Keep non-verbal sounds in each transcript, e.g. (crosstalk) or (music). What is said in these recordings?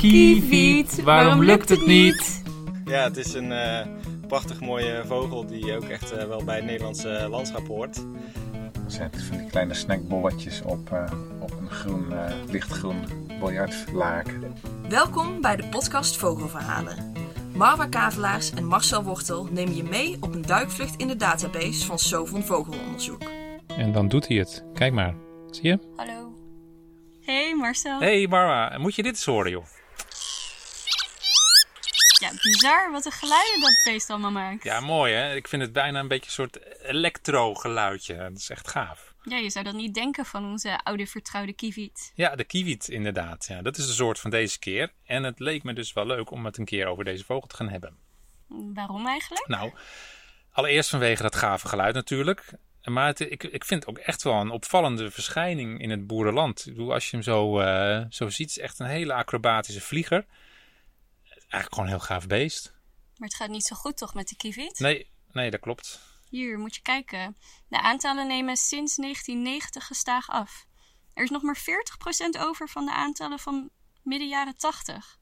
Kieviet, waarom lukt het niet? Ja, het is een uh, prachtig mooie vogel die ook echt uh, wel bij het Nederlandse landschap hoort. Zet van die kleine snackbolletjes op, uh, op een groen, lichtgroen biljartlaken. Welkom bij de podcast Vogelverhalen. Marwa Kavelaars en Marcel Wortel nemen je mee op een duikvlucht in de database van Sovon Vogelonderzoek. En dan doet hij het. Kijk maar. Zie je? Hallo. Hey Marcel. Hey Marwa, moet je dit eens horen joh? Ja, bizar wat een geluiden dat beest allemaal maakt. Ja, mooi hè. Ik vind het bijna een beetje een soort elektro-geluidje. Dat is echt gaaf. Ja, je zou dat niet denken van onze oude vertrouwde kieviet. Ja, de kieviet inderdaad. Ja, dat is de soort van deze keer. En het leek me dus wel leuk om het een keer over deze vogel te gaan hebben. Waarom eigenlijk? Nou, allereerst vanwege dat gave geluid natuurlijk. Maar het, ik, ik vind het ook echt wel een opvallende verschijning in het boerenland. Ik bedoel, als je hem zo, uh, zo ziet, is het echt een hele acrobatische vlieger. Eigenlijk gewoon een heel gaaf beest. Maar het gaat niet zo goed toch met de kieviet? Nee, nee, dat klopt. Hier, moet je kijken. De aantallen nemen sinds 1990 gestaag af. Er is nog maar 40% over van de aantallen van midden jaren 80.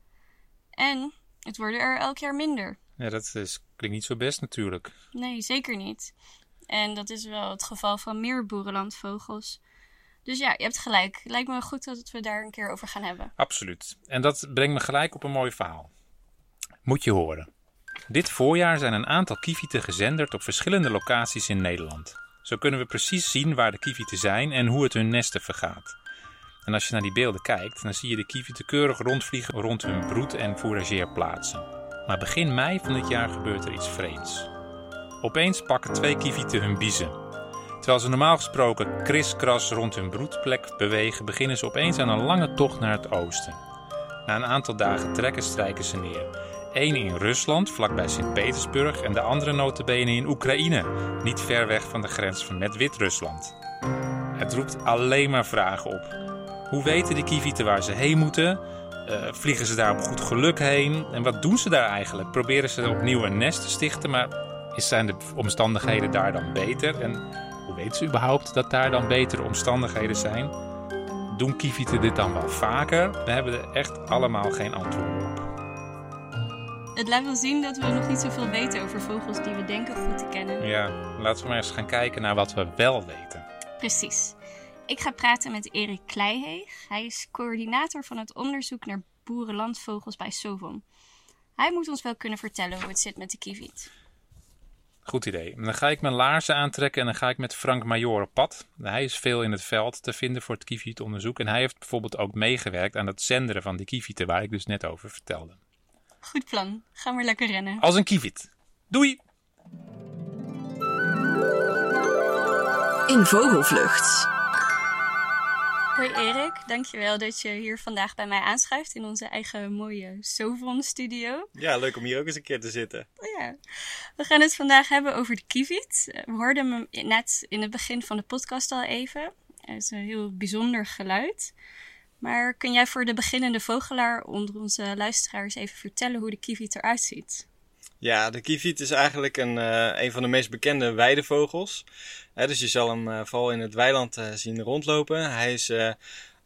En het worden er elk jaar minder. Ja, dat is, klinkt niet zo best natuurlijk. Nee, zeker niet. En dat is wel het geval van meer boerenlandvogels. Dus ja, je hebt gelijk. Lijkt me goed dat we daar een keer over gaan hebben. Absoluut. En dat brengt me gelijk op een mooi verhaal. Moet je horen. Dit voorjaar zijn een aantal kievieten gezenderd op verschillende locaties in Nederland. Zo kunnen we precies zien waar de kievieten zijn en hoe het hun nesten vergaat. En als je naar die beelden kijkt, dan zie je de kievieten keurig rondvliegen rond hun broed- en fourageerplaatsen. Maar begin mei van dit jaar gebeurt er iets vreemds. Opeens pakken twee kievieten hun biezen. Terwijl ze normaal gesproken kriskras rond hun broedplek bewegen, beginnen ze opeens aan een lange tocht naar het oosten. Na een aantal dagen trekken strijken ze neer. Eén in Rusland, vlakbij Sint-Petersburg, en de andere notabene in Oekraïne, niet ver weg van de grens met Wit-Rusland. Het roept alleen maar vragen op. Hoe weten de kievieten waar ze heen moeten? Uh, vliegen ze daar op goed geluk heen? En wat doen ze daar eigenlijk? Proberen ze opnieuw een nest te stichten, maar zijn de omstandigheden daar dan beter? En hoe weten ze überhaupt dat daar dan betere omstandigheden zijn? Doen kievieten dit dan wel vaker? We hebben er echt allemaal geen antwoord. Het laat wel zien dat we nog niet zoveel weten over vogels die we denken goed te kennen. Ja, laten we maar eens gaan kijken naar wat we wel weten. Precies. Ik ga praten met Erik Kleiheeg. Hij is coördinator van het onderzoek naar boerenlandvogels bij Sovon. Hij moet ons wel kunnen vertellen hoe het zit met de kieviet. Goed idee. Dan ga ik mijn laarzen aantrekken en dan ga ik met Frank Major op pad. Hij is veel in het veld te vinden voor het kievietonderzoek. En hij heeft bijvoorbeeld ook meegewerkt aan het zenderen van de kievieten, waar ik dus net over vertelde. Goed plan. Ga maar lekker rennen. Als een kieviet. Doei! In vogelvlucht. Hoi Erik, dankjewel dat je hier vandaag bij mij aanschuift in onze eigen mooie Sovon studio. Ja, leuk om hier ook eens een keer te zitten. Oh ja. We gaan het vandaag hebben over de kieviet. We hoorden hem net in het begin van de podcast al even. Het is een heel bijzonder geluid. Maar kun jij voor de beginnende vogelaar onder onze luisteraars even vertellen hoe de kieviet eruit ziet? Ja, de kieviet is eigenlijk een, uh, een van de meest bekende weidevogels. Dus je zal hem uh, vooral in het weiland uh, zien rondlopen. Hij is,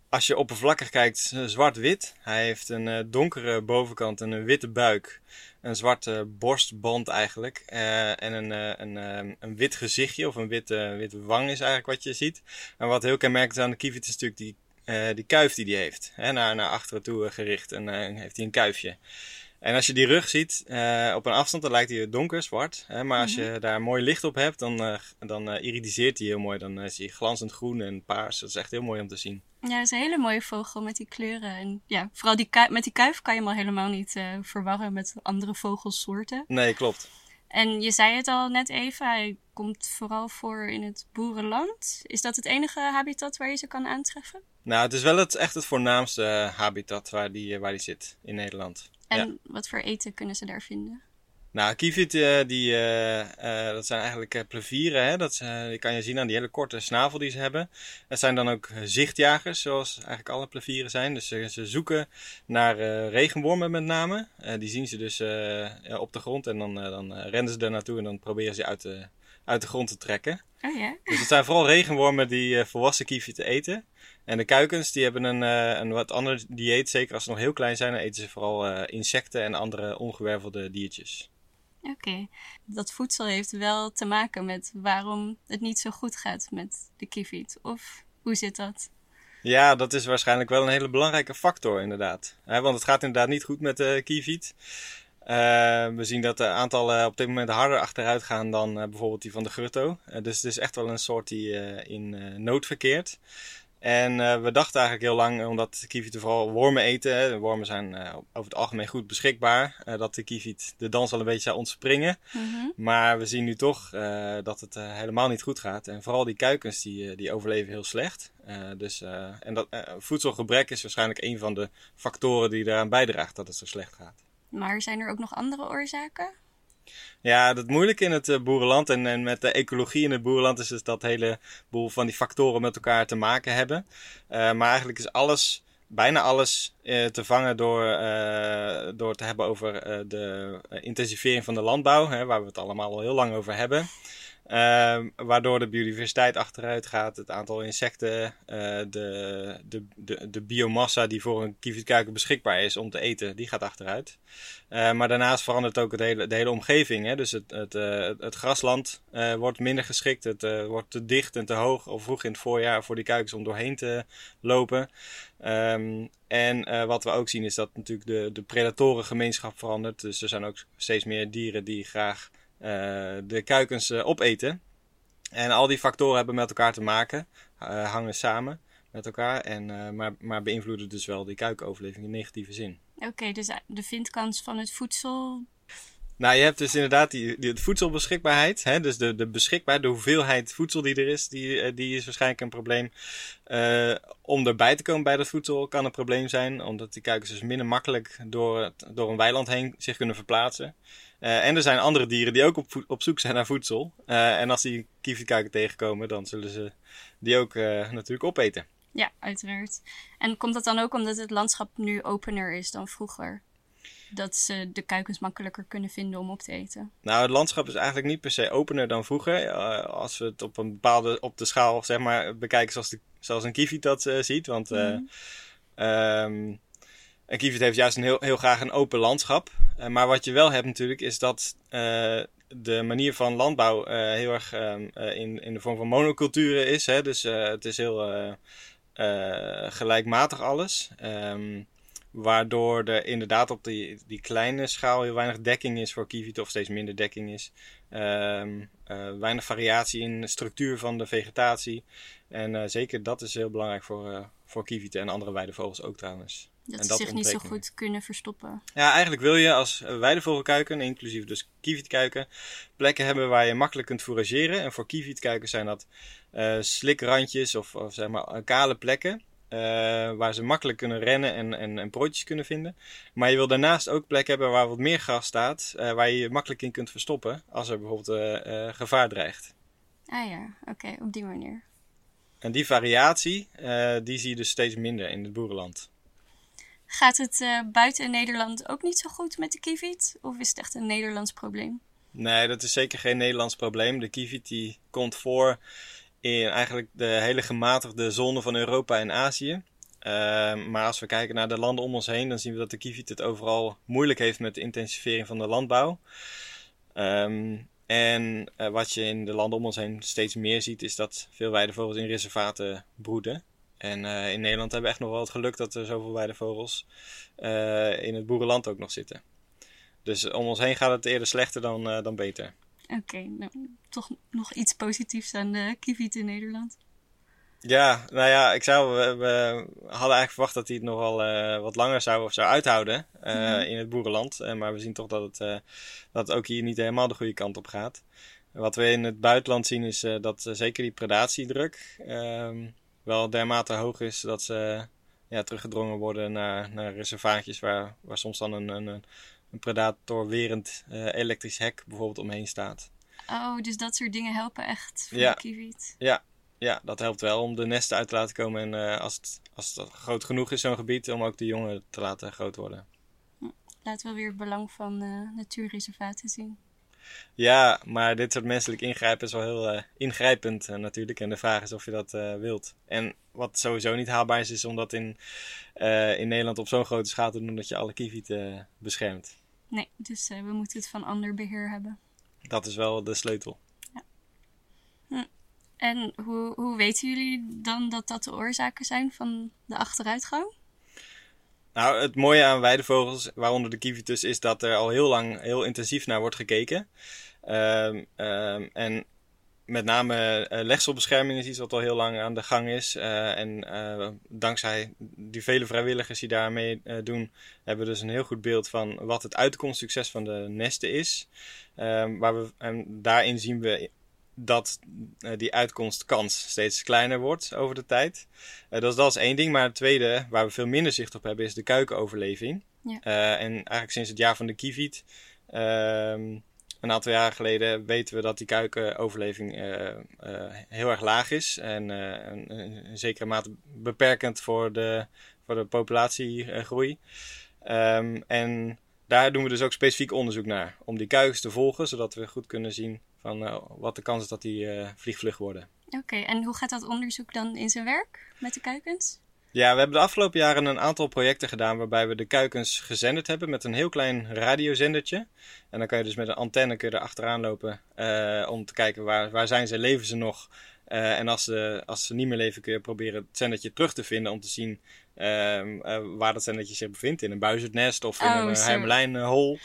als je oppervlakkig kijkt, zwart-wit. Hij heeft een donkere bovenkant en een witte buik. Een zwarte borstband eigenlijk. en een, een, een wit gezichtje of een witte, witte wang is eigenlijk wat je ziet. En wat heel kenmerkend aan de kieviet is natuurlijk die, die kuif die hij heeft. He, naar, naar achteren toe gericht en heeft hij een kuifje. En als je die rug ziet uh, op een afstand, dan lijkt hij donker, zwart. Hè? Maar als je daar mooi licht op hebt, dan, uh, dan uh, iridiseert hij heel mooi. Dan zie je glanzend groen en paars. Dat is echt heel mooi om te zien. Ja, het is een hele mooie vogel met die kleuren. En ja, vooral die met die kuif kan je hem al helemaal niet verwarren met andere vogelsoorten. Nee, klopt. En je zei het al net even, hij komt vooral voor in het boerenland. Is dat het enige habitat waar je ze kan aantreffen? Nou, het is wel het, echt het voornaamste habitat waar die, waar die zit in Nederland. En wat voor eten kunnen ze daar vinden? Nou, kieviet, uh, die, uh, uh, dat zijn eigenlijk plevieren. Hè? Dat die kan je zien aan die hele korte snavel die ze hebben. Dat zijn dan ook zichtjagers, zoals eigenlijk alle plevieren zijn. Dus ze zoeken naar regenwormen met name. die zien ze dus op de grond en dan, dan rennen ze er naartoe en dan proberen ze uit te, uit de grond te trekken. Oh ja? Dus het zijn vooral regenwormen die volwassen kievieten eten. En de kuikens die hebben een, een wat ander dieet. Zeker als ze nog heel klein zijn, dan eten ze vooral insecten en andere ongewervelde diertjes. Oké, dat voedsel heeft wel te maken met waarom het niet zo goed gaat met de kieviet. Of hoe zit dat? Ja, dat is waarschijnlijk wel een hele belangrijke factor inderdaad. want het gaat inderdaad niet goed met de kieviet. Uh, we zien dat de aantallen op dit moment harder achteruit gaan dan uh, bijvoorbeeld die van de grutto. Uh, dus het is echt wel een soort die in nood verkeert. En we dachten eigenlijk heel lang, omdat de kievieten vooral wormen eten. Hè, de wormen zijn over het algemeen goed beschikbaar. dat de kieviet de dans wel een beetje zou ontspringen. Mm -hmm. Maar we zien nu toch dat het helemaal niet goed gaat. En vooral die kuikens die, die overleven heel slecht. dus, en dat, voedselgebrek is waarschijnlijk een van de factoren die eraan bijdraagt dat het zo slecht gaat. Maar zijn er ook nog andere oorzaken? Ja, het moeilijke in het boerenland en, en met de ecologie in het boerenland is dus dat hele boel van die factoren met elkaar te maken hebben. Uh, maar eigenlijk is alles, bijna alles, uh, te vangen door, door te hebben over de intensivering van de landbouw, hè, waar we het allemaal al heel lang over hebben. Uh, waardoor de biodiversiteit achteruit gaat, het aantal insecten, uh, de, de, de, de biomassa die voor een kievietkuiken beschikbaar is om te eten, die gaat achteruit. Uh, maar daarnaast verandert ook het hele, de hele omgeving. Hè? Dus het, het, het grasland wordt minder geschikt, het wordt te dicht en te hoog of vroeg in het voorjaar voor die kuikens om doorheen te lopen. Um, en wat we ook zien is dat natuurlijk de, de predatorengemeenschap verandert. Dus er zijn ook steeds meer dieren die graag de kuikens uh, opeten. En al die factoren hebben met elkaar te maken, uh, hangen samen met elkaar, en, maar, maar beïnvloeden dus wel die kuikenoverleving in negatieve zin. Oké, dus de vindkans van het voedsel. Nou, je hebt dus inderdaad die, die voedselbeschikbaarheid. Hè? Dus de, de beschikbaarheid, de hoeveelheid voedsel die er is, die, die is waarschijnlijk een probleem. Uh, om erbij te komen bij dat voedsel kan een probleem zijn, omdat die kuikens dus minder makkelijk door, door een weiland heen zich kunnen verplaatsen. Uh, en er zijn andere dieren die ook op, op zoek zijn naar voedsel. En als die kievietkuiken tegenkomen, dan zullen ze die ook natuurlijk opeten. Ja, uiteraard. En komt dat dan ook omdat het landschap nu opener is dan vroeger? Dat ze de kuikens makkelijker kunnen vinden om op te eten? Nou, het landschap is eigenlijk niet per se opener dan vroeger. als we het op een bepaalde, op de schaal zeg maar, bekijken zoals, de, zoals een kieviet dat ziet. Want mm. um, een kieviet heeft juist een heel, heel graag een open landschap. Maar wat je wel hebt natuurlijk is dat de manier van landbouw heel erg um, in, in de vorm van monoculturen is. Hè? Dus het is heel gelijkmatig alles. Um, waardoor er inderdaad op die, die kleine schaal heel weinig dekking is voor kievieten of steeds minder dekking is. Um, weinig variatie in de structuur van de vegetatie. En zeker dat is heel belangrijk voor, voor kievieten en andere weidevogels ook trouwens. Dat en ze zich niet zo goed kunnen verstoppen. Ja, eigenlijk wil je als weidevogelkuiken, inclusief dus kievietkuiken, plekken hebben waar je makkelijk kunt fourageren. En voor kievietkuiken zijn dat uh, slikrandjes of, of, zeg maar kale plekken. Uh, waar ze makkelijk kunnen rennen en, en, en broodjes kunnen vinden. Maar je wil daarnaast ook plekken hebben waar wat meer gras staat. Uh, waar je je makkelijk in kunt verstoppen als er bijvoorbeeld gevaar dreigt. Ah ja, oké, okay, op die manier. En die variatie, die zie je dus steeds minder in het boerenland. Gaat het buiten Nederland ook niet zo goed met de kieviet? Of is het echt een Nederlands probleem? Nee, dat is zeker geen Nederlands probleem. De kieviet die komt voor in eigenlijk de hele gematigde zone van Europa en Azië. Uh, maar als we kijken naar de landen om ons heen, dan zien we dat de kieviet het overal moeilijk heeft met de intensivering van de landbouw. Um, en uh, wat je in de landen om ons heen steeds meer ziet, is dat veel weidevogels in reservaten broeden. En uh, in Nederland hebben we echt nog wel het geluk dat er zoveel weidevogels uh, in het boerenland ook nog zitten. Dus om ons heen gaat het eerder slechter dan, dan beter. Oké, okay, nou, toch nog iets positiefs aan de kieviet in Nederland. Ja, nou ja, ik zou, we, we hadden eigenlijk verwacht dat hij het nogal wat langer zou, zou uithouden mm-hmm. in het boerenland. maar we zien toch dat het, dat het ook hier niet helemaal de goede kant op gaat. Wat we in het buitenland zien is dat zeker die predatiedruk ehm, wel dermate hoog is dat ze ja, teruggedrongen worden naar, naar reservaatjes waar, waar soms dan een, een, een predatorwerend uh, elektrisch hek bijvoorbeeld omheen staat. Oh, dus dat soort dingen helpen echt voor ja. de kieviet? Ja, ja, dat helpt wel om de nesten uit te laten komen. En uh, als, het, als het groot genoeg is, zo'n gebied, om ook de jongen te laten groot worden. Hm, laten we weer het belang van uh, natuurreservaten zien. Ja, maar dit soort menselijk ingrijpen is wel heel eh, ingrijpend eh, natuurlijk. En de vraag is of je dat eh, wilt. En wat sowieso niet haalbaar is, is om dat in, eh, in Nederland op zo'n grote schaal te doen dat je alle kievieten beschermt. Nee, dus eh, we moeten het van ander beheer hebben. Dat is wel de sleutel. En hoe, hoe weten jullie dan dat dat de oorzaken zijn van de achteruitgang? Nou, het mooie aan weidevogels, waaronder de kievitus, is dat er al heel lang heel intensief naar wordt gekeken. Ehm, ehm, en met name eh, legselbescherming is iets wat al heel lang aan de gang is. Eh, en eh, dankzij die vele vrijwilligers die daarmee doen, hebben we dus een heel goed beeld van wat het uitkomstsucces van de nesten is. Ehm, waar we, en daarin zien we dat die uitkomstkans steeds kleiner wordt over de tijd. Dus dat is één ding. Maar het tweede, waar we veel minder zicht op hebben, is de kuikenoverleving. Ja. En eigenlijk sinds het jaar van de kieviet, ehm, een aantal jaren geleden, weten we dat die kuikenoverleving eh, eh, heel erg laag is. En eh, in zekere mate beperkend voor de, voor de populatiegroei. Ehm, en daar doen we dus ook specifiek onderzoek naar. Om die kuikens te volgen, zodat we goed kunnen zien van eh, wat de kans is dat die eh, vliegvlug worden. Oké, en hoe gaat dat onderzoek dan in zijn werk met de kuikens? Ja, we hebben de afgelopen jaren een aantal projecten gedaan waarbij we de kuikens gezenderd hebben met een heel klein radiozendertje. En dan kan je dus met een antenne kun je er achteraan lopen eh, om te kijken waar, waar zijn ze, leven ze nog. Eh, en als ze, als ze niet meer leven kun je proberen het zendertje terug te vinden om te zien ehm, eh, waar dat zendertje zich bevindt. In een buizerdnest of in Oh, een zo.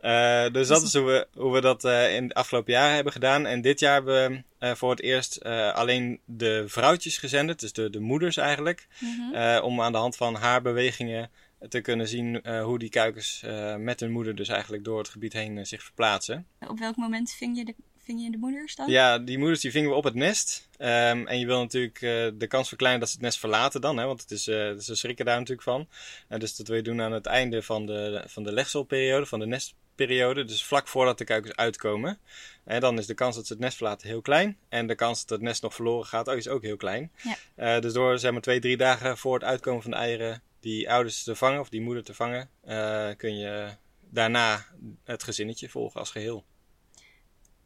Eh, dus dat is hoe we, hoe we dat eh, in de afgelopen jaren hebben gedaan. En dit jaar hebben we eh, voor het eerst alleen de vrouwtjes gezenderd, dus de, de moeders eigenlijk. Mhm. Om aan de hand van haar bewegingen te kunnen zien hoe die kuikens met hun moeder dus eigenlijk door het gebied heen zich verplaatsen. Op welk moment ving je de, ving je de moeders dan? Ja, die moeders die vingen we op het nest. Ehm, en je wil natuurlijk de kans verkleinen dat ze het nest verlaten dan, hè, want het is, ze schrikken daar natuurlijk van. En dus dat wil je doen aan het einde van de, van de legselperiode, van de Dus vlak voordat de kuikens uitkomen. En dan is de kans dat ze het nest verlaten heel klein. En de kans dat het nest nog verloren gaat oh, is ook heel klein. Ja. Eh, dus door zeg maar twee, drie dagen voor het uitkomen van de eieren die ouders te vangen, of die moeder te vangen, eh, kun je daarna het gezinnetje volgen als geheel.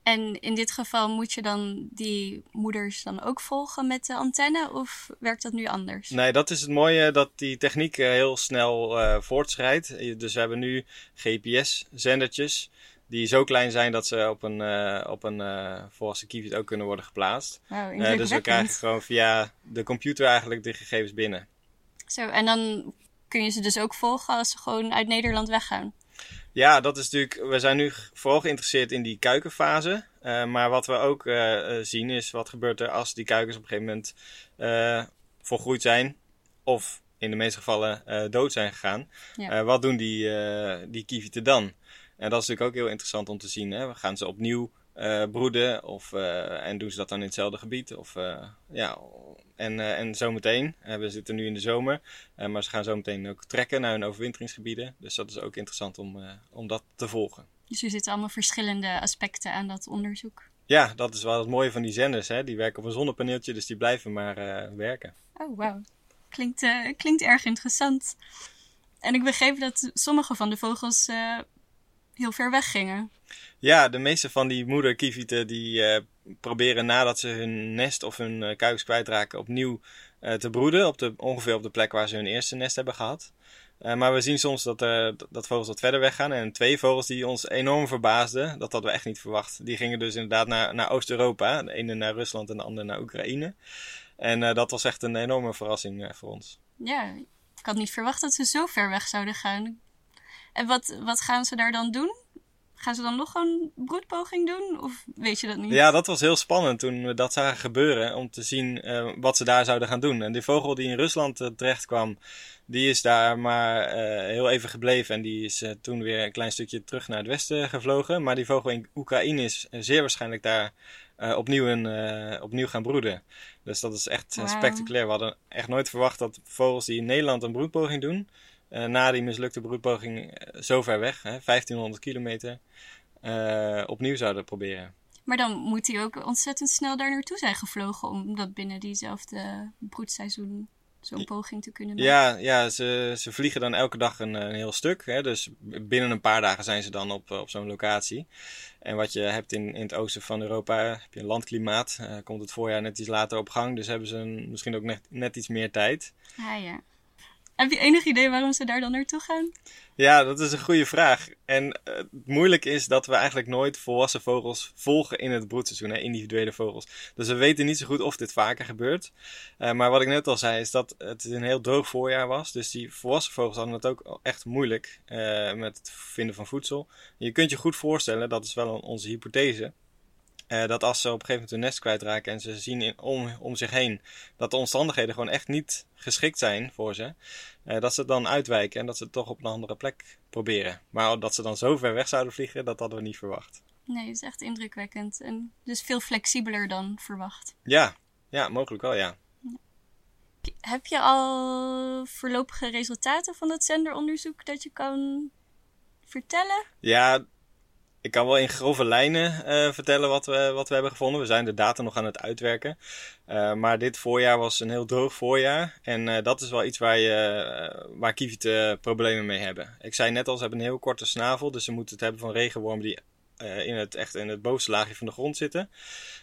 En in dit geval moet je dan die moeders dan ook volgen met de antenne of werkt dat nu anders? Nee, dat is het mooie dat die techniek eh, heel snel eh, voortschrijdt. Eh, Dus we hebben nu GPS-zendertjes die zo klein zijn dat ze op een, eh, op een volwassen kievit ook kunnen worden geplaatst. Dus we krijgen gewoon via de computer eigenlijk de gegevens binnen. Zo, en dan kun je ze dus ook volgen als ze gewoon uit Nederland weggaan. Ja, dat is natuurlijk. We zijn nu vooral geïnteresseerd in die kuikenfase. Eh, maar wat we ook eh, eh, zien is wat gebeurt er als die kuikens op een gegeven moment volgroeid zijn. Of in de meeste gevallen dood zijn gegaan. Ja. Wat doen die, die kievieten dan? En dat is natuurlijk ook heel interessant om te zien. Hè? Gaan ze opnieuw broeden? Of, en doen ze dat dan in hetzelfde gebied? Of, ja, en, eh, en zometeen, eh, we zitten nu in de zomer, eh, maar ze gaan zometeen ook trekken naar hun overwinteringsgebieden. Dus dat is ook interessant om, om dat te volgen. Dus er zitten allemaal verschillende aspecten aan dat onderzoek. Ja, dat is wel het mooie van die zenders. Hè? Die werken op een zonnepaneeltje, dus die blijven maar werken. Oh, wauw. Klinkt, klinkt erg interessant. En ik begreep dat sommige van de vogels heel ver weg gingen. Ja, de meeste van die moederkievieten die eh, proberen nadat ze hun nest of hun eh, kuikens kwijtraken opnieuw eh, te broeden. Op de, ongeveer op de plek waar ze hun eerste nest hebben gehad. Eh, maar we zien soms dat, dat- vogels wat verder weggaan. En twee vogels die ons enorm verbaasden, dat hadden we echt niet verwacht. Die gingen dus inderdaad naar, naar Oost-Europa. De ene naar Rusland en de andere naar Oekraïne. En dat was echt een enorme verrassing voor ons. Ja, ik had niet verwacht dat ze zo ver weg zouden gaan. En wat, wat gaan ze daar dan doen? Gaan ze dan nog een broedpoging doen? Of weet je dat niet? Ja, dat was heel spannend toen we dat zagen gebeuren. Om te zien eh, wat ze daar zouden gaan doen. En die vogel die in Rusland eh, terecht kwam, die is daar maar eh, heel even gebleven. En die is toen weer een klein stukje terug naar het westen gevlogen. Maar die vogel in Oekraïne is zeer waarschijnlijk daar opnieuw, een, opnieuw gaan broeden. Dus dat is echt spectaculair. We hadden echt nooit verwacht dat vogels die in Nederland een broedpoging doen. Eh, na die mislukte broedpoging eh, zo ver weg, hè, 1500 kilometer, eh, opnieuw zouden proberen. Maar dan moet hij ook ontzettend snel daar naartoe zijn gevlogen om dat binnen diezelfde broedseizoen zo'n poging te kunnen doen? Ja, ja ze, ze vliegen dan elke dag een, een heel stuk. Hè? Dus binnen een paar dagen zijn ze dan op, op zo'n locatie. En wat je hebt in, in het oosten van Europa, heb je een landklimaat. Uh, komt het voorjaar net iets later op gang. Dus hebben ze een, misschien ook net, net iets meer tijd. Ah ja. Heb je enig idee waarom ze daar dan naartoe gaan? Ja, dat is een goede vraag. En uh, het moeilijke is dat we eigenlijk nooit volwassen vogels volgen in het broedseizoen, hè, individuele vogels. Dus we weten niet zo goed of dit vaker gebeurt. Uh, maar wat ik net al zei, is dat het een heel droog voorjaar was. Dus die volwassen vogels hadden het ook echt moeilijk uh, met het vinden van voedsel. Je kunt je goed voorstellen, dat is wel onze hypothese, uh, dat als ze op een gegeven moment hun nest kwijtraken en ze zien in, om, om zich heen dat de omstandigheden gewoon echt niet geschikt zijn voor ze, uh, dat ze dan uitwijken en dat ze het toch op een andere plek proberen. Maar dat ze dan zo ver weg zouden vliegen, dat hadden we niet verwacht. Nee, het is echt indrukwekkend. En dus veel flexibeler dan verwacht. Ja, ja mogelijk wel, ja. Heb je al voorlopige resultaten van het zenderonderzoek dat je kan vertellen? Ja, ik kan wel in grove lijnen uh, vertellen wat we, wat we hebben gevonden. We zijn de data nog aan het uitwerken. Uh, maar dit voorjaar was een heel droog voorjaar. En uh, dat is wel iets waar, je, waar kievieten problemen mee hebben. Ik zei net al, ze hebben een heel korte snavel. Dus ze moeten het hebben van regenwormen die in, het, echt in het bovenste laagje van de grond zitten.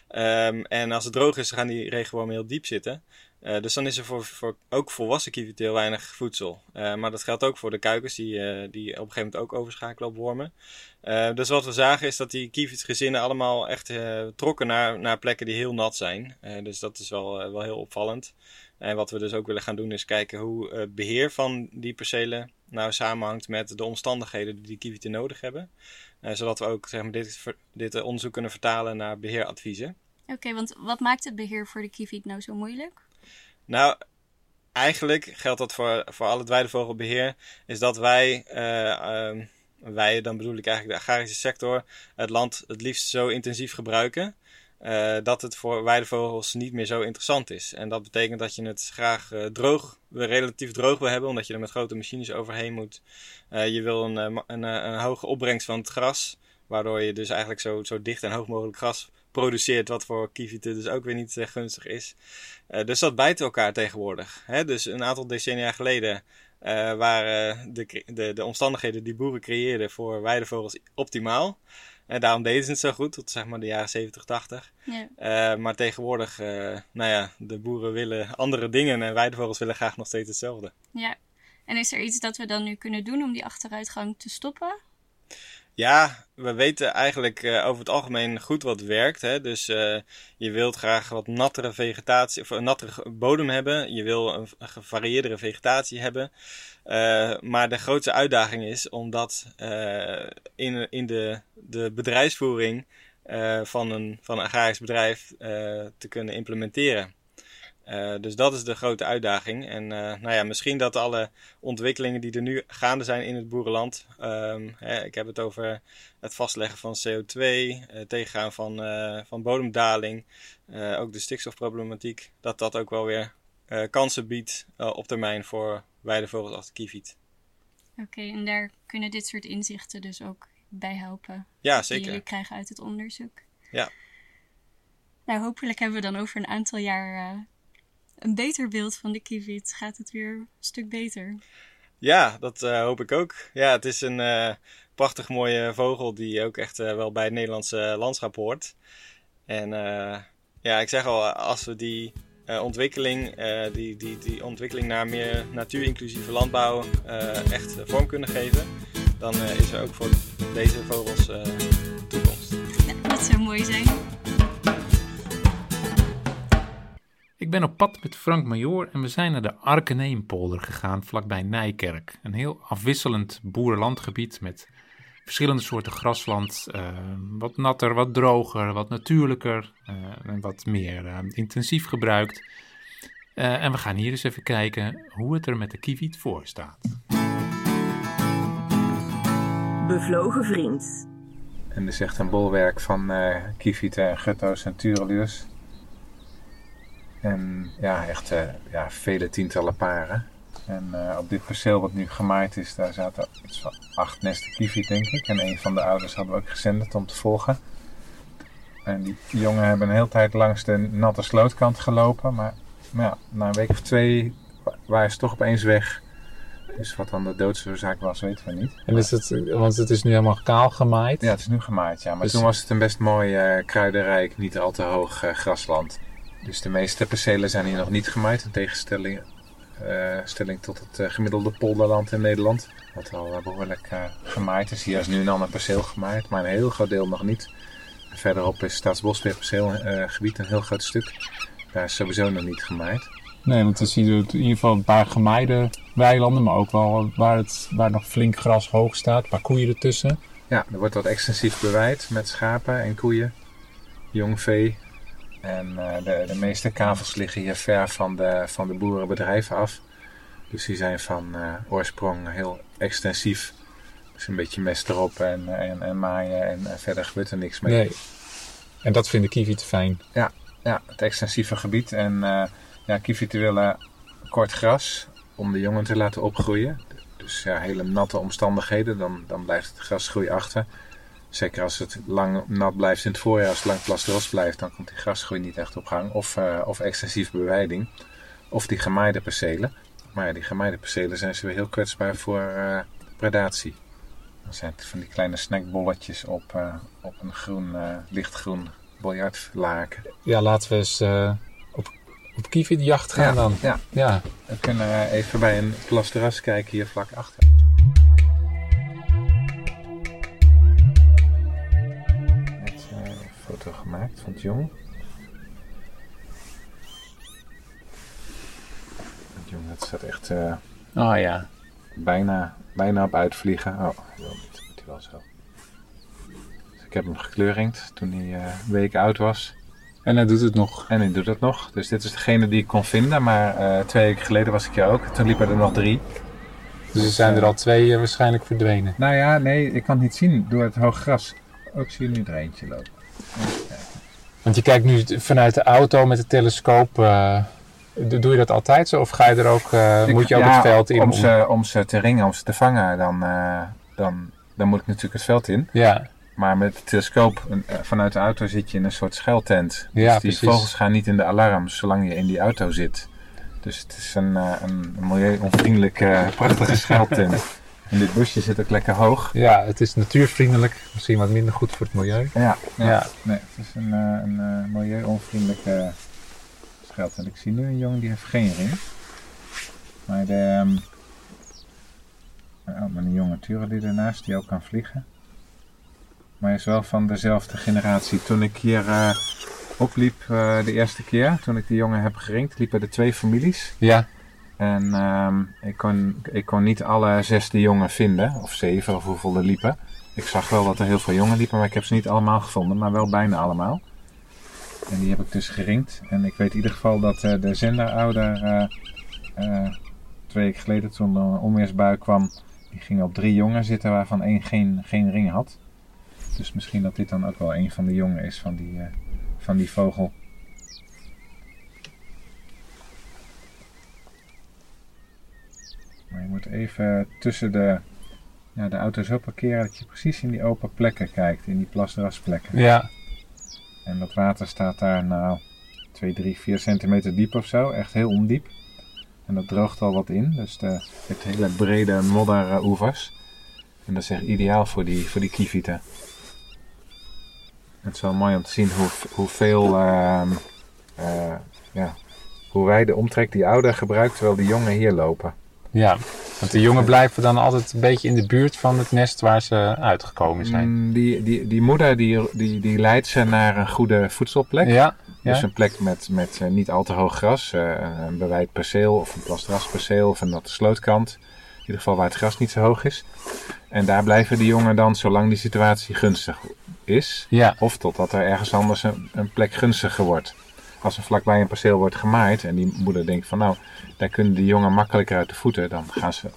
Um, en als het droog is, gaan die regenwormen heel diep zitten. Uh, dus dan is er voor, voor ook volwassen kievieten heel weinig voedsel. Uh, maar dat geldt ook voor de kuikens, die, uh, die op een gegeven moment ook overschakelen op wormen. dus wat we zagen is dat die kievietsgezinnen allemaal echt trokken naar, naar plekken die heel nat zijn. dus dat is wel, wel heel opvallend. En wat we dus ook willen gaan doen is kijken hoe het beheer van die percelen nou samenhangt met de omstandigheden die die kievieten nodig hebben. zodat we ook zeg maar, dit, dit onderzoek kunnen vertalen naar beheeradviezen. Oké, want wat maakt het beheer voor de kieviet nou zo moeilijk? Nou, eigenlijk geldt dat voor, voor al het weidevogelbeheer, is dat wij, uh, uh, wij, dan bedoel ik eigenlijk de agrarische sector, het land het liefst zo intensief gebruiken. Uh, dat het voor weidevogels niet meer zo interessant is. En dat betekent dat je het graag droog, relatief droog wil hebben, omdat je er met grote machines overheen moet. je wil een, een, een, een hoge opbrengst van het gras, waardoor je dus eigenlijk zo, zo dicht en hoog mogelijk gras produceert, wat voor kievieten dus ook weer niet uh, gunstig is. Uh, dus dat bijt elkaar tegenwoordig. Hè? Dus een aantal decennia geleden uh, waren de, de, de omstandigheden die boeren creëerden voor weidevogels optimaal. En daarom deden ze het zo goed, tot zeg maar de jaren 70, 80. Ja. maar tegenwoordig, nou ja, de boeren willen andere dingen en weidevogels willen graag nog steeds hetzelfde. Ja, en is er iets dat we dan nu kunnen doen om die achteruitgang te stoppen? Ja, we weten eigenlijk uh, over het algemeen goed wat werkt. Hè? Dus uh, je wilt graag wat nattere vegetatie, of een nattere bodem hebben. Je wil een, gevarieerdere vegetatie hebben. Uh, maar de grootste uitdaging is om dat in, in de, de bedrijfsvoering van, een, van een agrarisch bedrijf te kunnen implementeren. Uh, dus dat is de grote uitdaging. En uh, nou ja, misschien dat alle ontwikkelingen die er nu gaande zijn in het boerenland. Um, hè, ik heb het over het vastleggen van CO2, uh, tegengaan van, van bodemdaling, ook de stikstofproblematiek. Dat dat ook wel weer kansen biedt op termijn voor weidevogels als de kieviet. Oké, okay, en daar kunnen dit soort inzichten dus ook bij helpen. Ja, zeker. Die jullie krijgen uit het onderzoek. Ja. Nou, hopelijk hebben we dan over een aantal jaar een beter beeld van de kieviet. Gaat het weer een stuk beter. Ja, dat uh, hoop ik ook. Ja, het is een uh, prachtig mooie vogel die ook echt uh, wel bij het Nederlandse landschap hoort. En ja, ik zeg al, als we die ontwikkeling, die, die, die ontwikkeling naar meer natuurinclusieve landbouw echt vorm kunnen geven, dan is er ook voor deze vogels toekomst. Ja, dat zou mooi zijn. Ben op pad met Frank Major en we zijn naar de Arkeneempolder gegaan, vlakbij Nijkerk. Een heel afwisselend boerenlandgebied met verschillende soorten grasland. Uh, wat natter, wat droger, wat natuurlijker uh, en wat meer uh, intensief gebruikt. en we gaan hier eens even kijken hoe het er met de kieviet voor staat. Bevlogen vriend. En dit is echt een bolwerk van uh, kievieten, gutto's en tureluurs. En ja, echt uh, ja, vele tientallen paren. En uh, op dit perceel wat nu gemaaid is, daar zaten iets van acht nesten kiwi, denk ik. En een van de ouders hadden we ook gezenderd om te volgen. En die jongen hebben een hele tijd langs de natte slootkant gelopen. Maar, maar ja, na een week of twee waren ze toch opeens weg. Dus wat dan de doodsoorzaak was, weten we niet. En is het, want het is nu helemaal kaal gemaaid. Ja, het is nu gemaaid, ja. Maar Dus- toen was het een best mooi eh, kruidenrijk, niet al te hoog eh, grasland. Dus de meeste percelen zijn hier nog niet gemaaid. In tegenstelling eh, stelling tot het eh, gemiddelde polderland in Nederland. Wat al eh, behoorlijk eh, gemaaid is. Hier is nu een ander perceel gemaaid, maar een heel groot deel nog niet. Verderop is Staatsbosbeheerperceelgebied een heel groot stuk. Daar is sowieso nog niet gemaaid. Nee, want dan zie je in ieder geval een paar gemaaide weilanden, maar ook wel waar, het, waar nog flink gras hoog staat. Een paar koeien ertussen. Ja, er wordt wat extensief beweid met schapen en koeien, jong vee. En eh, de, de meeste kavels liggen hier ver van de, van de boerenbedrijven af. Dus die zijn van eh, oorsprong heel extensief. Dus een beetje mest erop en, en, en maaien en verder gebeurt er niks mee. Nee. En dat vinden kievieten fijn. Ja, het extensieve gebied. En eh ja, willen kort gras om de jongen te laten opgroeien. Dus ja, hele natte omstandigheden, dan, dan blijft het grasgroei achter. Zeker als het lang nat blijft in het voorjaar, als het lang plastros blijft, dan komt die grasgroei niet echt op gang. Of, eh, of extensieve beweiding. Of die gemaaide percelen. Maar ja, die gemaaide percelen zijn ze weer heel kwetsbaar voor eh, predatie. Dan zijn het van die kleine snackbolletjes op, eh, op een groen, lichtgroen biljartlaken. Ja, laten we eens op, op kievietjacht gaan dan. Ja, Ja. we kunnen even bij een plasterras kijken hier vlak achter. Foto gemaakt van het jong. Het jong dat staat echt eh, Oh ja. bijna, bijna op uitvliegen. Oh, wel niet. Moet hij wel zo. Dus ik heb hem gekleurringd toen hij eh, een week oud was. En hij doet het nog. En hij doet het nog. Dus dit is degene die ik kon vinden. Maar eh, twee weken geleden was ik hier ook. Toen liepen er nog drie. Dus er zijn er al twee eh, waarschijnlijk verdwenen. Nou ja, nee, ik kan het niet zien door het hoog gras. Ook zie je nu er eentje lopen. Want je kijkt nu vanuit de auto met de telescoop. eh, doe je dat altijd zo? Of ga je er ook, eh, Ik- moet je ook ja, het veld in? Om ze, om ze te ringen, om ze te vangen, dan, eh, dan, dan moet ik natuurlijk het veld in. Ja, Maar met de telescoop vanuit de auto zit je in een soort schuiltent. Ja, dus die precies. vogels gaan niet in de alarm zolang je in die auto zit. Dus het is een, een milieu-onvriendelijke, prachtige schuiltent. (laughs) En dit busje zit ook lekker hoog. ja, het is natuurvriendelijk. Misschien wat minder goed voor het milieu. Ja, ja. Ja. Nee, het is een, eh, een eh, milieu-onvriendelijke schuiltent. Ik zie nu een jongen die heeft geen ring. Maar de... ehm, oh, met een jonge turelie ernaast die ook kan vliegen. Maar hij is wel van dezelfde generatie. Toen ik hier eh, opliep de eerste keer, toen ik die jongen heb geringd, liepen er twee families. Ja, En ehm, ik, kon, ik kon niet alle zesde jongen vinden, of zeven, of hoeveel er liepen. Ik zag wel dat er heel veel jongen liepen, maar ik heb ze niet allemaal gevonden, maar wel bijna allemaal. En die heb ik dus geringd. En ik weet in ieder geval dat eh, de zenderouder eh, twee weken geleden toen een onweersbui kwam, die ging op drie jongen zitten waarvan één geen, geen ring had. Dus misschien dat dit dan ook wel een van de jongen is van die, van die vogel. Maar je moet even tussen de, ja, de auto zo parkeren dat je precies in die open plekken kijkt, in die plasrasplekken. ja. En dat water staat daar nou 2, 3, 4 centimeter diep of zo, echt heel ondiep. En dat droogt al wat in, dus de, je hebt hele brede modderoevers. En dat is echt ideaal voor die, voor die kievieten. Het is wel mooi om te zien hoe, hoeveel, eh, ja, hoe wij de omtrek die ouder gebruikt terwijl die jongen hier lopen. Ja, want de jongen blijven dan altijd een beetje in de buurt van het nest waar ze uitgekomen zijn. Mm, die, die, die moeder die, die, die leidt ze naar een goede voedselplek. Ja, ja. Dus een plek met, met eh, niet al te hoog gras, eh, een beweid perceel of een plastrasperceel of een natte slootkant. In ieder geval waar het gras niet zo hoog is. En daar blijven die jongen dan zolang die situatie gunstig is. ja. Of totdat er ergens anders een, een plek gunstiger wordt. Als er vlakbij een perceel wordt gemaaid en die moeder denkt van nou, daar kunnen die jongen makkelijker uit de voeten. Dan gaan ze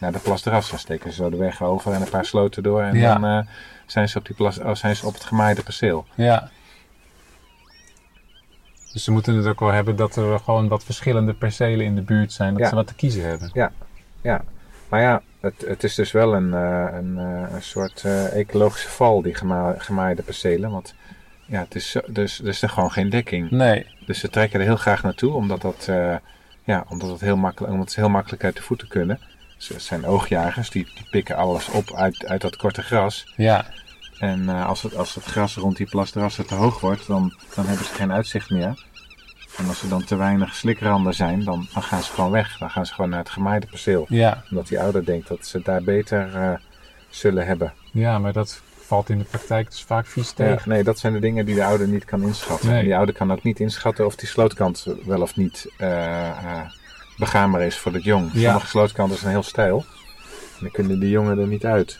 naar de plasras. Dan steken ze zo de weg over en een paar sloten door. En Ja. dan eh, zijn, ze op die plas, oh, zijn ze op het gemaaide perceel. Ja. Dus ze moeten het ook wel hebben dat er gewoon wat verschillende percelen in de buurt zijn. Dat Ja. ze wat te kiezen hebben. Ja, maar ja, het, het is dus wel een, eh, een, eh, een soort ecologische val, die gema gemaaide percelen. Want ja, het is dus, dus er is gewoon geen dekking. Nee. Dus ze trekken er heel graag naartoe, omdat dat, eh, Ja, omdat het heel makkelijk, omdat ze heel makkelijk uit de voeten kunnen. Ze zijn oogjagers, die, die pikken alles op uit, uit dat korte gras. Ja, En eh, als, het, als het gras rond die plasdrassen te hoog wordt, dan, dan hebben ze geen uitzicht meer. En als er dan te weinig slikranden zijn, dan, dan gaan ze gewoon weg. Dan gaan ze gewoon naar het gemaaide perceel. ja, Omdat die ouder denkt dat ze het daar beter eh, zullen hebben. ja, maar dat valt in de praktijk dus vaak vies Ja, tegen. nee, dat zijn de dingen die de ouder niet kan inschatten. Nee. En die ouder kan ook niet inschatten of die slootkant wel of niet eh, eh, begaanbaar is voor het jong. Ja. Sommige slootkanten zijn heel steil. En dan kunnen de jongen er niet uit.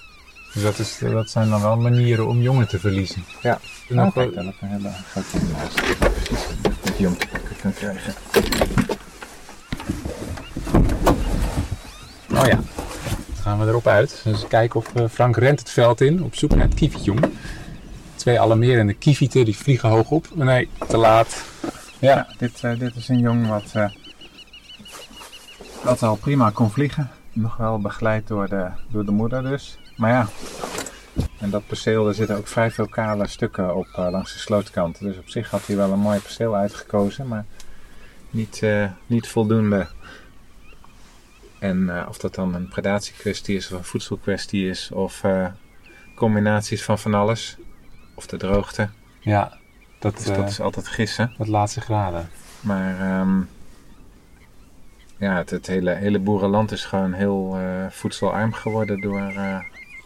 Dus dat, is, dat zijn dan wel manieren om jongen te verliezen. Ja. En kijk, heb ik een hele grote. Precies, dat jong te pakken kan krijgen. Oh ja, gaan we erop uit. Dus kijken of eh, Frank rent het veld in op zoek naar het kievietjong. Twee alarmerende kievieten die vliegen hoog op. Nee, te laat. Ja, dit, eh, dit is een jong wat, eh, wat al prima kon vliegen. Nog wel begeleid door de, door de moeder dus. Maar ja, en dat perceel, er zitten ook vrij veel kale stukken op eh, langs de slootkant. Dus op zich had hij wel een mooi perceel uitgekozen, maar niet, eh, niet voldoende. En eh, of dat dan een predatiekwestie is of een voedselkwestie is of eh, combinaties van van alles. Of de droogte. Ja, dat, Dus eh, dat is altijd gissen. dat laatste graden. Maar ehm, ja, het, het hele, hele boerenland is gewoon heel eh, voedselarm geworden door, eh,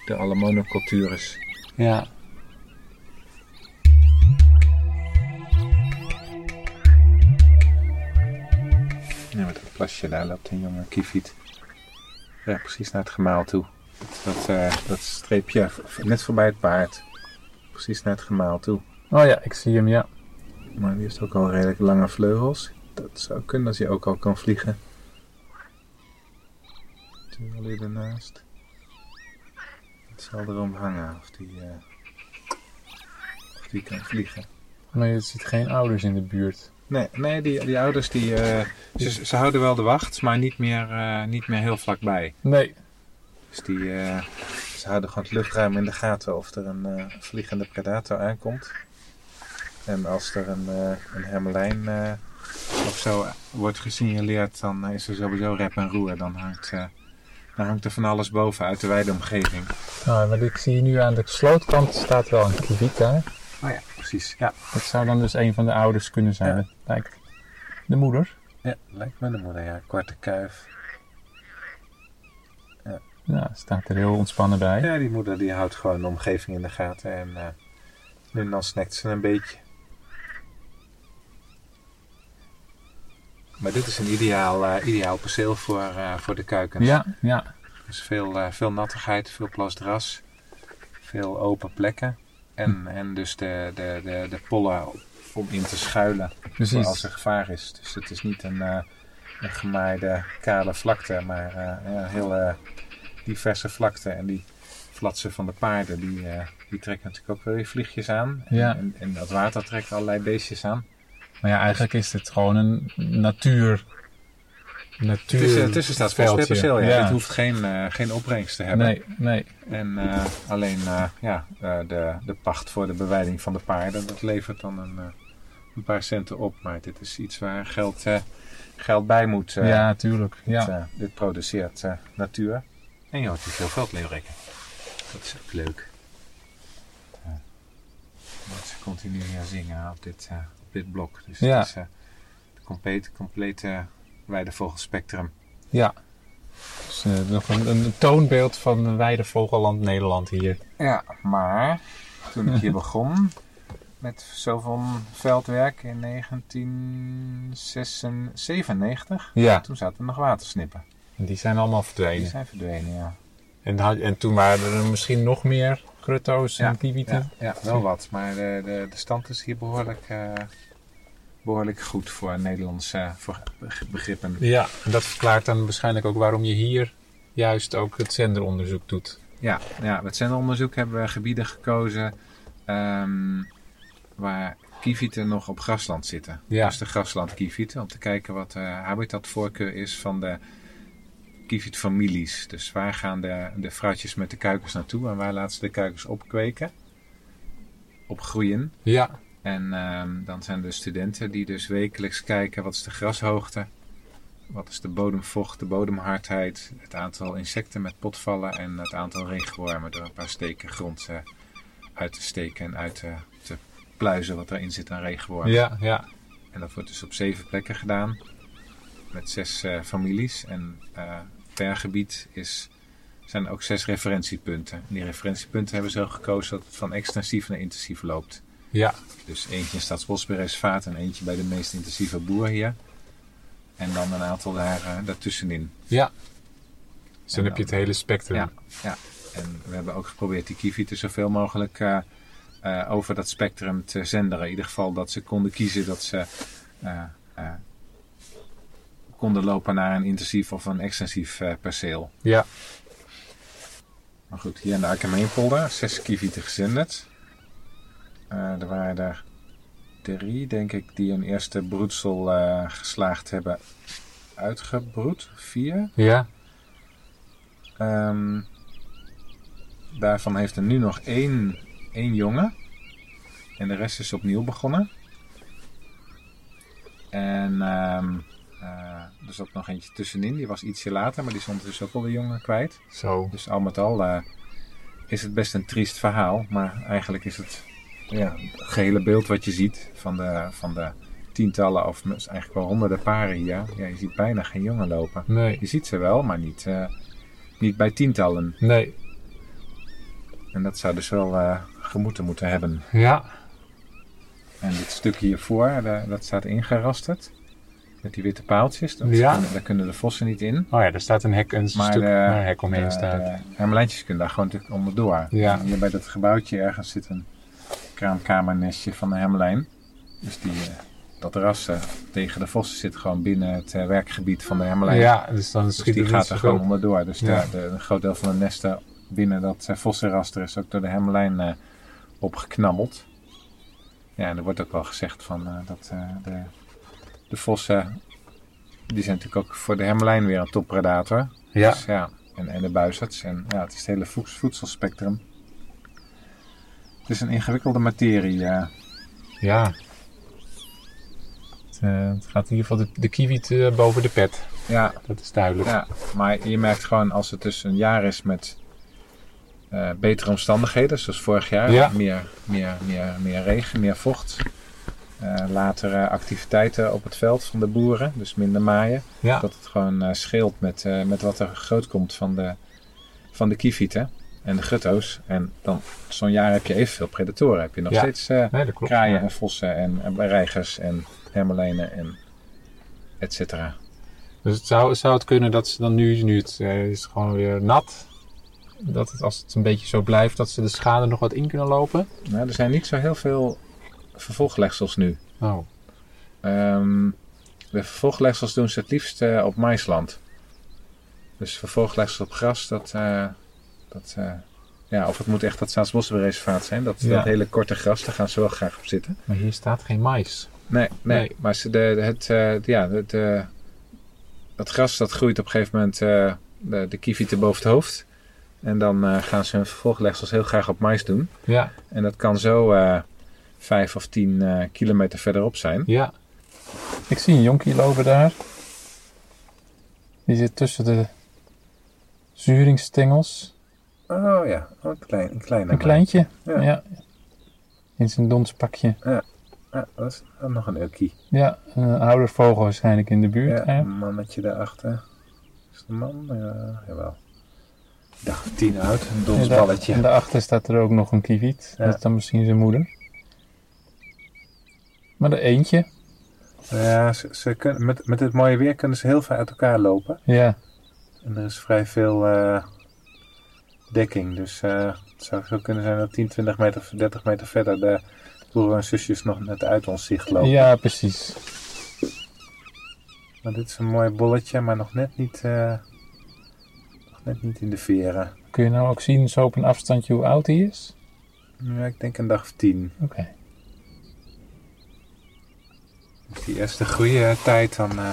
door alle monocultures. Ja. Ja, met dat plasje daar loopt een jonge kieviet. Ja, precies naar het gemaal toe. Dat, eh, dat streepje net voorbij het paard. Precies naar het gemaal toe. Oh ja, ik zie hem, ja. Maar die heeft ook al redelijk lange vleugels. Dat zou kunnen als hij ook al kan vliegen. Tuurlijk ernaast. Het zal erom hangen of die, eh, of die kan vliegen. Maar je ziet geen ouders in de buurt. Nee, nee die, die ouders die, eh, ze, ze houden wel de wacht, maar niet meer, eh, niet meer heel vlakbij. Nee. Dus die, eh, ze houden gewoon het luchtruim in de gaten of er een vliegende predator aankomt. En als er een, een hermelijn of zo wordt gesignaleerd, dan is er sowieso rep en roer. Dan hangt, dan hangt er van alles boven uit de wijde omgeving. Nou, maar ik zie nu aan de slootkant staat wel een kieviet daar. Oh ja, precies. Ja, Dat zou dan dus een van de ouders kunnen zijn. Ja. Lijkt de moeder. ja lijkt me de moeder. Ja, korte kuif. Ja, staat er heel ontspannen bij. Ja, die moeder die houdt gewoon de omgeving in de gaten en eh, nu en dan snakt ze een beetje. Maar dit is een ideaal, eh, ideaal perceel voor, eh, voor de kuikens. Ja, ja. Dus veel, eh, veel nattigheid, veel plasdras, veel open plekken. En, en dus de, de, de, de pollen om in te schuilen Precies. als er gevaar is. Dus het is niet een, eh, een gemaaide kale vlakte, maar eh, een heel eh, diverse vlakte. En die flatsen van de paarden, die, eh, die trekken natuurlijk ook weer vliegjes aan. Ja. En, en dat water trekt allerlei beestjes aan. Maar ja, eigenlijk is dit gewoon een natuur. Natuur Het is een. Ja. Dit hoeft geen, eh, geen opbrengst te hebben. Nee, nee. En eh, alleen eh, ja, eh, de, de pacht voor de bewijding van de paarden, dat levert dan een, eh, een paar centen op. Maar dit is iets waar geld, eh, geld bij moet. eh, ja, tuurlijk. dit, Ja. dit produceert natuur. En je hoort hier veel veldleeuwrikken. Dat is ook leuk. Uh, dat ze continu hier zingen op dit, eh, op dit blok. Dus Ja. het is uh, het complete, complete weidevogelspectrum. ja. Dus, eh, nog een, een toonbeeld van een wijde vogelland Nederland hier. Ja, maar toen ik hier begon (laughs) met zoveel veldwerk in 1997, Ja. toen zaten er nog watersnippen. En die zijn allemaal Die verdwenen. zijn verdwenen, ja. En, en toen waren er misschien nog meer grutto's en. Ja, ja, wel wat. Maar de, de, de stand is hier behoorlijk, eh, behoorlijk goed voor Nederlandse voor begrippen. Ja, en dat verklaart dan waarschijnlijk ook waarom je hier juist ook het zenderonderzoek doet. Ja, ja, met zenderonderzoek hebben we gebieden gekozen ehm, waar kievieten nog op grasland zitten. Ja. Dus de graslandkievieten, om te kijken wat de habitatvoorkeur is van de kievietfamilies. Dus waar gaan de, de vrouwtjes met de kuikens naartoe en waar laten ze de kuikens opkweken, opgroeien. Ja, En ehm, dan zijn er studenten die dus wekelijks kijken wat is de grashoogte wat is de bodemvocht, de bodemhardheid, het aantal insecten met potvallen en het aantal regenwormen door een paar steken grond eh, uit te steken en uit te, te pluizen wat erin zit aan regenwormen. Ja, ja. En dat wordt dus op zeven plekken gedaan met zes eh, families. En eh, per gebied is, zijn ook zes referentiepunten. En die referentiepunten hebben ze ook gekozen dat het van extensief naar intensief loopt. Ja, Dus eentje in Staatsbosbeheerreservaat en eentje bij de meest intensieve boer hier. En dan een aantal daar, eh, daartussenin. ja. Dus dan heb je het hele spectrum. Ja, ja. En we hebben ook geprobeerd die kievieten zoveel mogelijk eh, eh, over dat spectrum te zenderen. In ieder geval dat ze konden kiezen dat ze konden lopen naar een intensief of een extensief perceel. Ja. Maar goed, hier in de Arkemeenpolder, zes kievieten gezenderd. Eh, er waren er drie, denk ik, die een eerste broedsel eh, geslaagd hebben uitgebroed. Vier. Ja. Ehm, daarvan heeft er nu nog één, één jongen. En de rest is opnieuw begonnen. En ehm, eh, er zat nog eentje tussenin. Die was ietsje later, maar die stond dus ook al de jongen kwijt. Zo. Dus al met al is het best een triest verhaal. Maar eigenlijk is het ja, het gehele beeld wat je ziet van de, van de tientallen of eigenlijk wel honderden paren hier. Ja, je ziet bijna geen jongen lopen. Nee. Je ziet ze wel, maar niet, eh, niet bij tientallen. Nee. En dat zou dus wel eh gemoeten moeten hebben. Ja. En dit stukje hiervoor, daar- dat staat ingerasterd. Met die witte paaltjes. Dat Ja. kunnen- daar kunnen de vossen niet in. Oh ja, er staat een hek, een Maar stuk de, waar een hek omheen de- staat. de hermelijntjes kunnen daar gewoon onderdoor. Ja. En Hier bij dat gebouwtje ergens zit een kraamkamernestje van de hermelijn. Dus die, eh, dat ras eh, tegen de vossen zit gewoon binnen het eh, werkgebied van de hermelijn. ja, dus dan Dus schiet die gaat er gewoon op. onderdoor. Dus Ja. de, de, een groot deel van de nesten binnen dat vossenraster is ook door de hermelijn eh, opgeknabbeld. Ja, en er wordt ook wel gezegd van dat de, de vossen, die zijn natuurlijk ook voor de hermelijn weer een toppredator. Ja. Dus, ja en, en de buizerds. En ja, het is het hele voeds- voedselspectrum. Het is een ingewikkelde materie. eh. Ja. Het, eh, het gaat in ieder geval de, de kiwiet eh, boven de pet. ja, Dat is duidelijk. Ja, maar je merkt gewoon als het dus een jaar is met eh, betere omstandigheden, zoals vorig jaar, Ja. meer, meer, meer, meer regen, meer vocht. eh, latere activiteiten op het veld van de boeren, dus minder maaien. Ja. Dat het gewoon scheelt met, met wat er groot komt van de, van de kievieten en de gutto's. En dan zo'n jaar heb je evenveel predatoren. Heb je nog Ja. steeds eh, Nee, dat klopt. kraaien Ja. en vossen en, en reigers en hermelijnen en et cetera. Dus het zou, zou het kunnen dat ze dan nu, nu het eh, is gewoon weer nat, dat het, als het een beetje zo blijft, dat ze de schade nog wat in kunnen lopen? Nou, er zijn niet zo heel veel vervolglegsels nu. Oh, Ehm, de vervolglegsels doen ze het liefst eh, op maisland. Dus vervolglegsels op gras, dat, dat eh, ja, of het moet echt dat Staatsbosbeheerreservaat zijn. Dat, Ja. dat hele korte gras, daar gaan ze wel graag op zitten. maar hier staat geen mais. Nee, nee, Nee. maar ze, de, het, eh, ja, het, eh, het gras dat groeit op een gegeven moment eh, de, de kievieten boven het hoofd. En dan eh, gaan ze hun vervolglegsels heel graag op mais doen. Ja, En dat kan zo eh vijf of tien eh, kilometer verderop zijn. ja. Ik zie een jonkie lopen daar. Die zit tussen de zuringsstengels. Oh ja, oh, een, klein, een kleine. Een kleintje. Ja. Ja. In zijn donspakje. Ja, dat is nog een ukkie. Ja, een oude vogel waarschijnlijk in de buurt. Ja, een mannetje daarachter. Is het een man? Ja, jawel. Ik dacht tien oud, een En donsballetje. En daarachter staat er ook nog een kieviet. Ja. Dat is dan misschien zijn moeder. Maar er eentje. Ja, ze, ze kunnen, met, met dit mooie weer kunnen ze heel ver uit elkaar lopen. Ja, En er is vrij veel eh, dekking. Dus eh, het zou zo kunnen zijn dat 10, 20 meter of 30 meter verder de broer en zusjes nog net uit ons zicht lopen. ja precies. Maar dit is een mooi bolletje, maar nog net niet, eh, nog net niet in de veren. Kun je nou ook zien zo op een afstandje hoe oud hij is? Ja, ik denk een dag of tien. Oké. Dus die eerste groeitijd, dan, eh,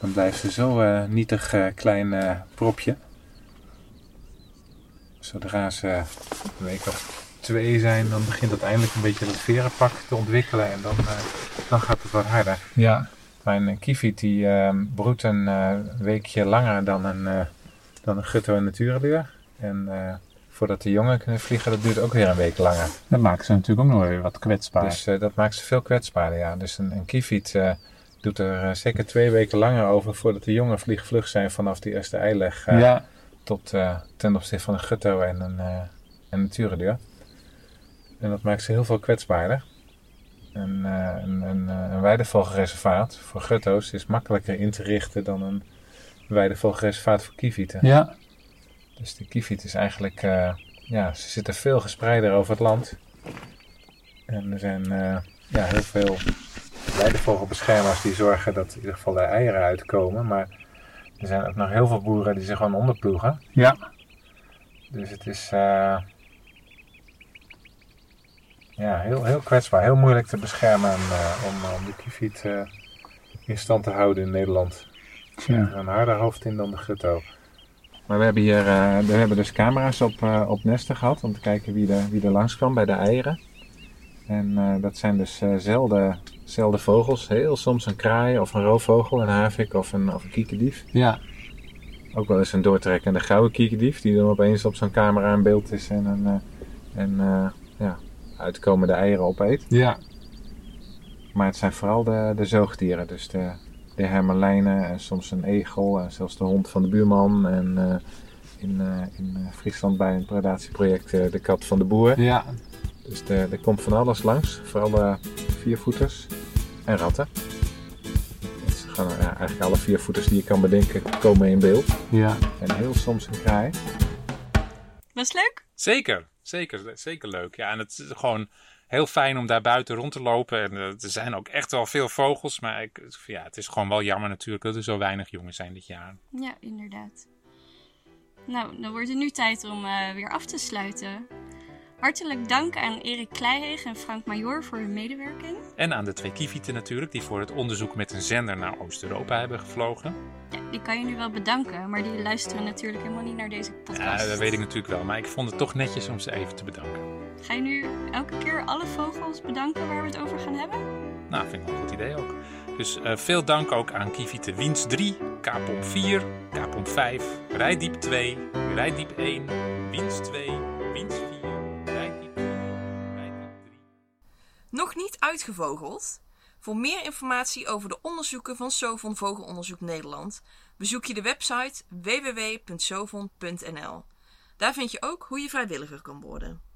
dan blijft ze zo eh, nietig eh, klein eh, propje. Zodra ze een week of twee zijn, dan begint uiteindelijk een beetje dat verenpak te ontwikkelen. En dan, eh, dan gaat het wat harder. Ja. Mijn kieviet die ehm, broedt een eh, weekje langer dan een, eh, dan een gutto en natuurluur. En eh, voordat de jongen kunnen vliegen, dat duurt ook weer een week langer. Dat maakt ze natuurlijk ook nog weer wat kwetsbaar. Dus eh, dat maakt ze veel kwetsbaarder, ja. Dus een, een kieviet eh, doet er eh, zeker twee weken langer over voordat de jongen vliegvlug zijn vanaf die eerste eileg eh, ja, tot eh, ten opzichte van een gutto en een, een natuurluur. En dat maakt ze heel veel kwetsbaarder. En, eh, een, een, een weidevogelreservaat voor gutto's is makkelijker in te richten dan een weidevogelreservaat voor kievieten. ja, Dus de kieviet is eigenlijk, ja, ze zitten veel gespreider over het land. En er zijn ja, heel veel weidevogelbeschermers die zorgen dat in ieder geval de eieren uitkomen. Maar er zijn ook nog heel veel boeren die zich gewoon onderploegen. ja. Dus het is eh, ja, heel, heel kwetsbaar, heel moeilijk te beschermen eh, om, om de kieviet eh, in stand te houden in Nederland. ja. Er een harder hoofd in dan de gutto. Maar we hebben hier eh, we hebben dus camera's op, eh, op nesten gehad om te kijken wie er, wie er langs kwam bij de eieren. En eh, dat zijn dus eh, zelden, zelden vogels. Heel soms een kraai of een roofvogel, een havik of een, of een kiekendief. ja. Ook wel eens een doortrekkende gouden kiekendief die dan opeens op zo'n camera in beeld is en, een, eh, en eh, ja, uitkomende eieren opeet. ja. Maar het zijn vooral de, de zoogdieren, dus de, de hermelijnen en soms een egel en zelfs de hond van de buurman. En eh, in, in Friesland bij een predatieproject de kat van de boer. Ja, Dus er komt van alles langs, vooral viervoeters en ratten. Gewoon, ja, eigenlijk alle viervoeters die je kan bedenken komen in beeld. ja. En heel soms een kraai. Was leuk? Zeker, zeker, zeker leuk. Ja, en het is gewoon heel fijn om daar buiten rond te lopen. En eh, er zijn ook echt wel veel vogels. Maar ik, ja, het is gewoon wel jammer natuurlijk dat er zo weinig jongen zijn dit jaar. Ja, inderdaad. Nou, dan wordt het nu tijd om eh, weer af te sluiten. Hartelijk dank aan Erik Kleiheeg en Frank Major voor hun medewerking. En aan de twee kievieten natuurlijk, die voor het onderzoek met een zender naar Oost-Europa hebben gevlogen. Ja, die kan je nu wel bedanken, maar die luisteren natuurlijk helemaal niet naar deze Ja, podcast. dat weet ik natuurlijk wel. Maar ik vond het toch netjes om ze even te bedanken. Ga je nu elke keer alle vogels bedanken waar we het over gaan hebben? Nou, vind ik een goed idee ook. Dus eh, veel dank ook aan Kievieten Wiens 3, Kaapomp 4, Kaapomp 5, Rijdiep 2, Rijdiep 1, Wiens 2, Wiens 4, Nog niet uitgevogeld? Voor meer informatie over de onderzoeken van Sovon Vogelonderzoek Nederland bezoek je de website www.sovon.nl. Daar vind je ook hoe je vrijwilliger kan worden.